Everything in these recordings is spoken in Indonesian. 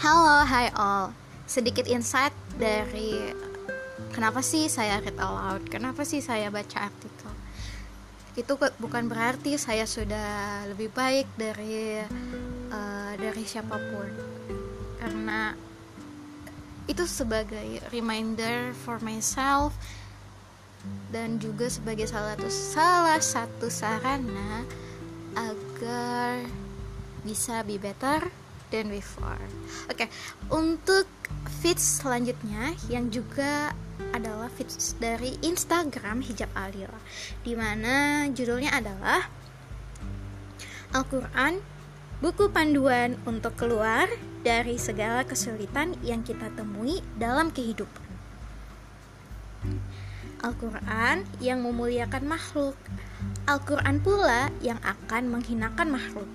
Halo, hai all. Sedikit insight dari kenapa sih saya read aloud, kenapa sih saya baca artikel. Itu bukan berarti saya sudah lebih baik dari uh, dari siapa pun, karena itu sebagai reminder for myself dan juga sebagai salah satu salah satu sarana agar bisa be better than before. Oke, okay. untuk feeds selanjutnya yang juga adalah feeds dari Instagram Hijab Alila, di mana judulnya adalah Al-Quran, buku panduan untuk keluar dari segala kesulitan yang kita temui dalam kehidupan. Al-Quran yang memuliakan makhluk, Al-Quran pula yang akan menghinakan makhluk.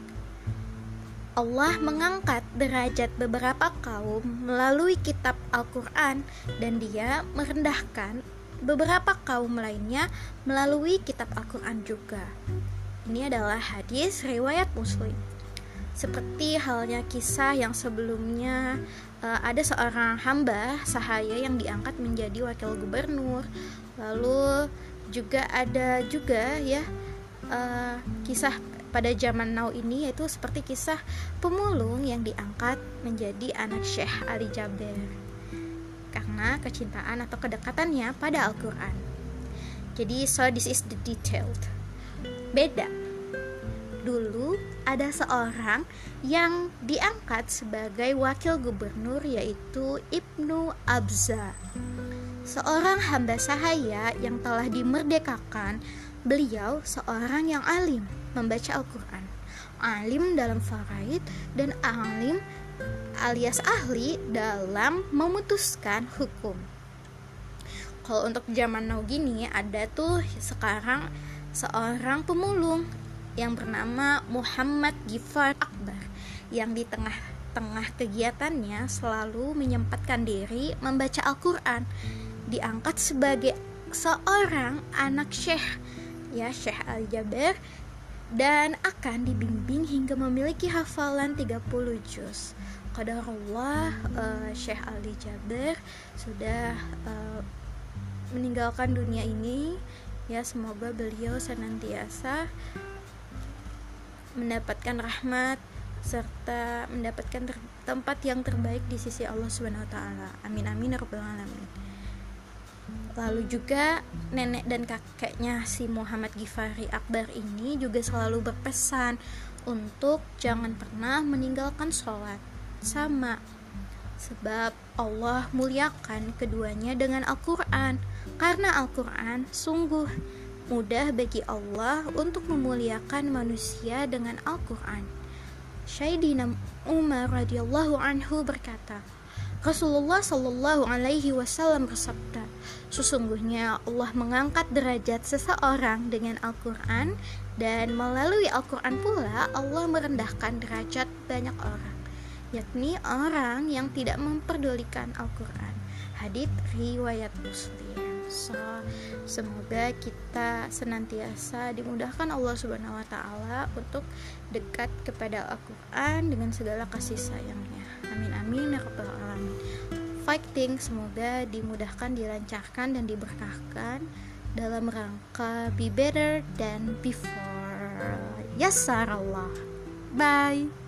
Allah mengangkat derajat beberapa kaum melalui kitab Al-Quran dan dia merendahkan beberapa kaum lainnya melalui kitab Al-Quran juga. Ini adalah hadis riwayat muslim. Seperti halnya kisah yang sebelumnya uh, ada seorang hamba sahaya yang diangkat menjadi wakil gubernur. Lalu juga ada juga ya uh, kisah pada zaman now ini yaitu seperti kisah pemulung yang diangkat menjadi anak Syekh Ali Jaber karena kecintaan atau kedekatannya pada Al-Quran. Jadi so this is the detailed. Beda. Dulu ada seorang yang diangkat sebagai wakil gubernur yaitu Ibnu Abza. Seorang hamba sahaya yang telah dimerdekakan, beliau seorang yang alim membaca Al-Quran. Alim dalam faraid dan alim alias ahli dalam memutuskan hukum. Kalau untuk zaman now gini ada tuh sekarang seorang pemulung yang bernama Muhammad Gifar Akbar yang di tengah-tengah kegiatannya selalu menyempatkan diri membaca Al-Quran. Diangkat sebagai seorang anak syekh. Ya Syekh Al-Jaber dan akan dibimbing hingga memiliki hafalan 30 juz. Qadarullah uh, Syekh Ali Jaber sudah uh, meninggalkan dunia ini ya semoga beliau senantiasa mendapatkan rahmat serta mendapatkan tempat yang terbaik di sisi Allah Subhanahu wa taala. Amin amin ya rabbal alamin. Lalu juga nenek dan kakeknya si Muhammad Gifari Akbar ini juga selalu berpesan untuk jangan pernah meninggalkan sholat sama. Sebab Allah muliakan keduanya dengan Al-Quran. Karena Al-Quran sungguh mudah bagi Allah untuk memuliakan manusia dengan Al-Quran. Syaidina Umar radhiyallahu anhu berkata Rasulullah Shallallahu Alaihi Wasallam bersabda, sesungguhnya Allah mengangkat derajat seseorang dengan Al-Quran dan melalui Al-Quran pula Allah merendahkan derajat banyak orang, yakni orang yang tidak memperdulikan Al-Quran. Hadits riwayat Muslim. So, semoga kita senantiasa dimudahkan Allah Subhanahu wa taala untuk dekat kepada Al-Qur'an dengan segala kasih sayangnya. Amin amin ya rabbal alamin. Fighting semoga dimudahkan dilancarkan dan diberkahkan dalam rangka be better than before. Ya Allah bye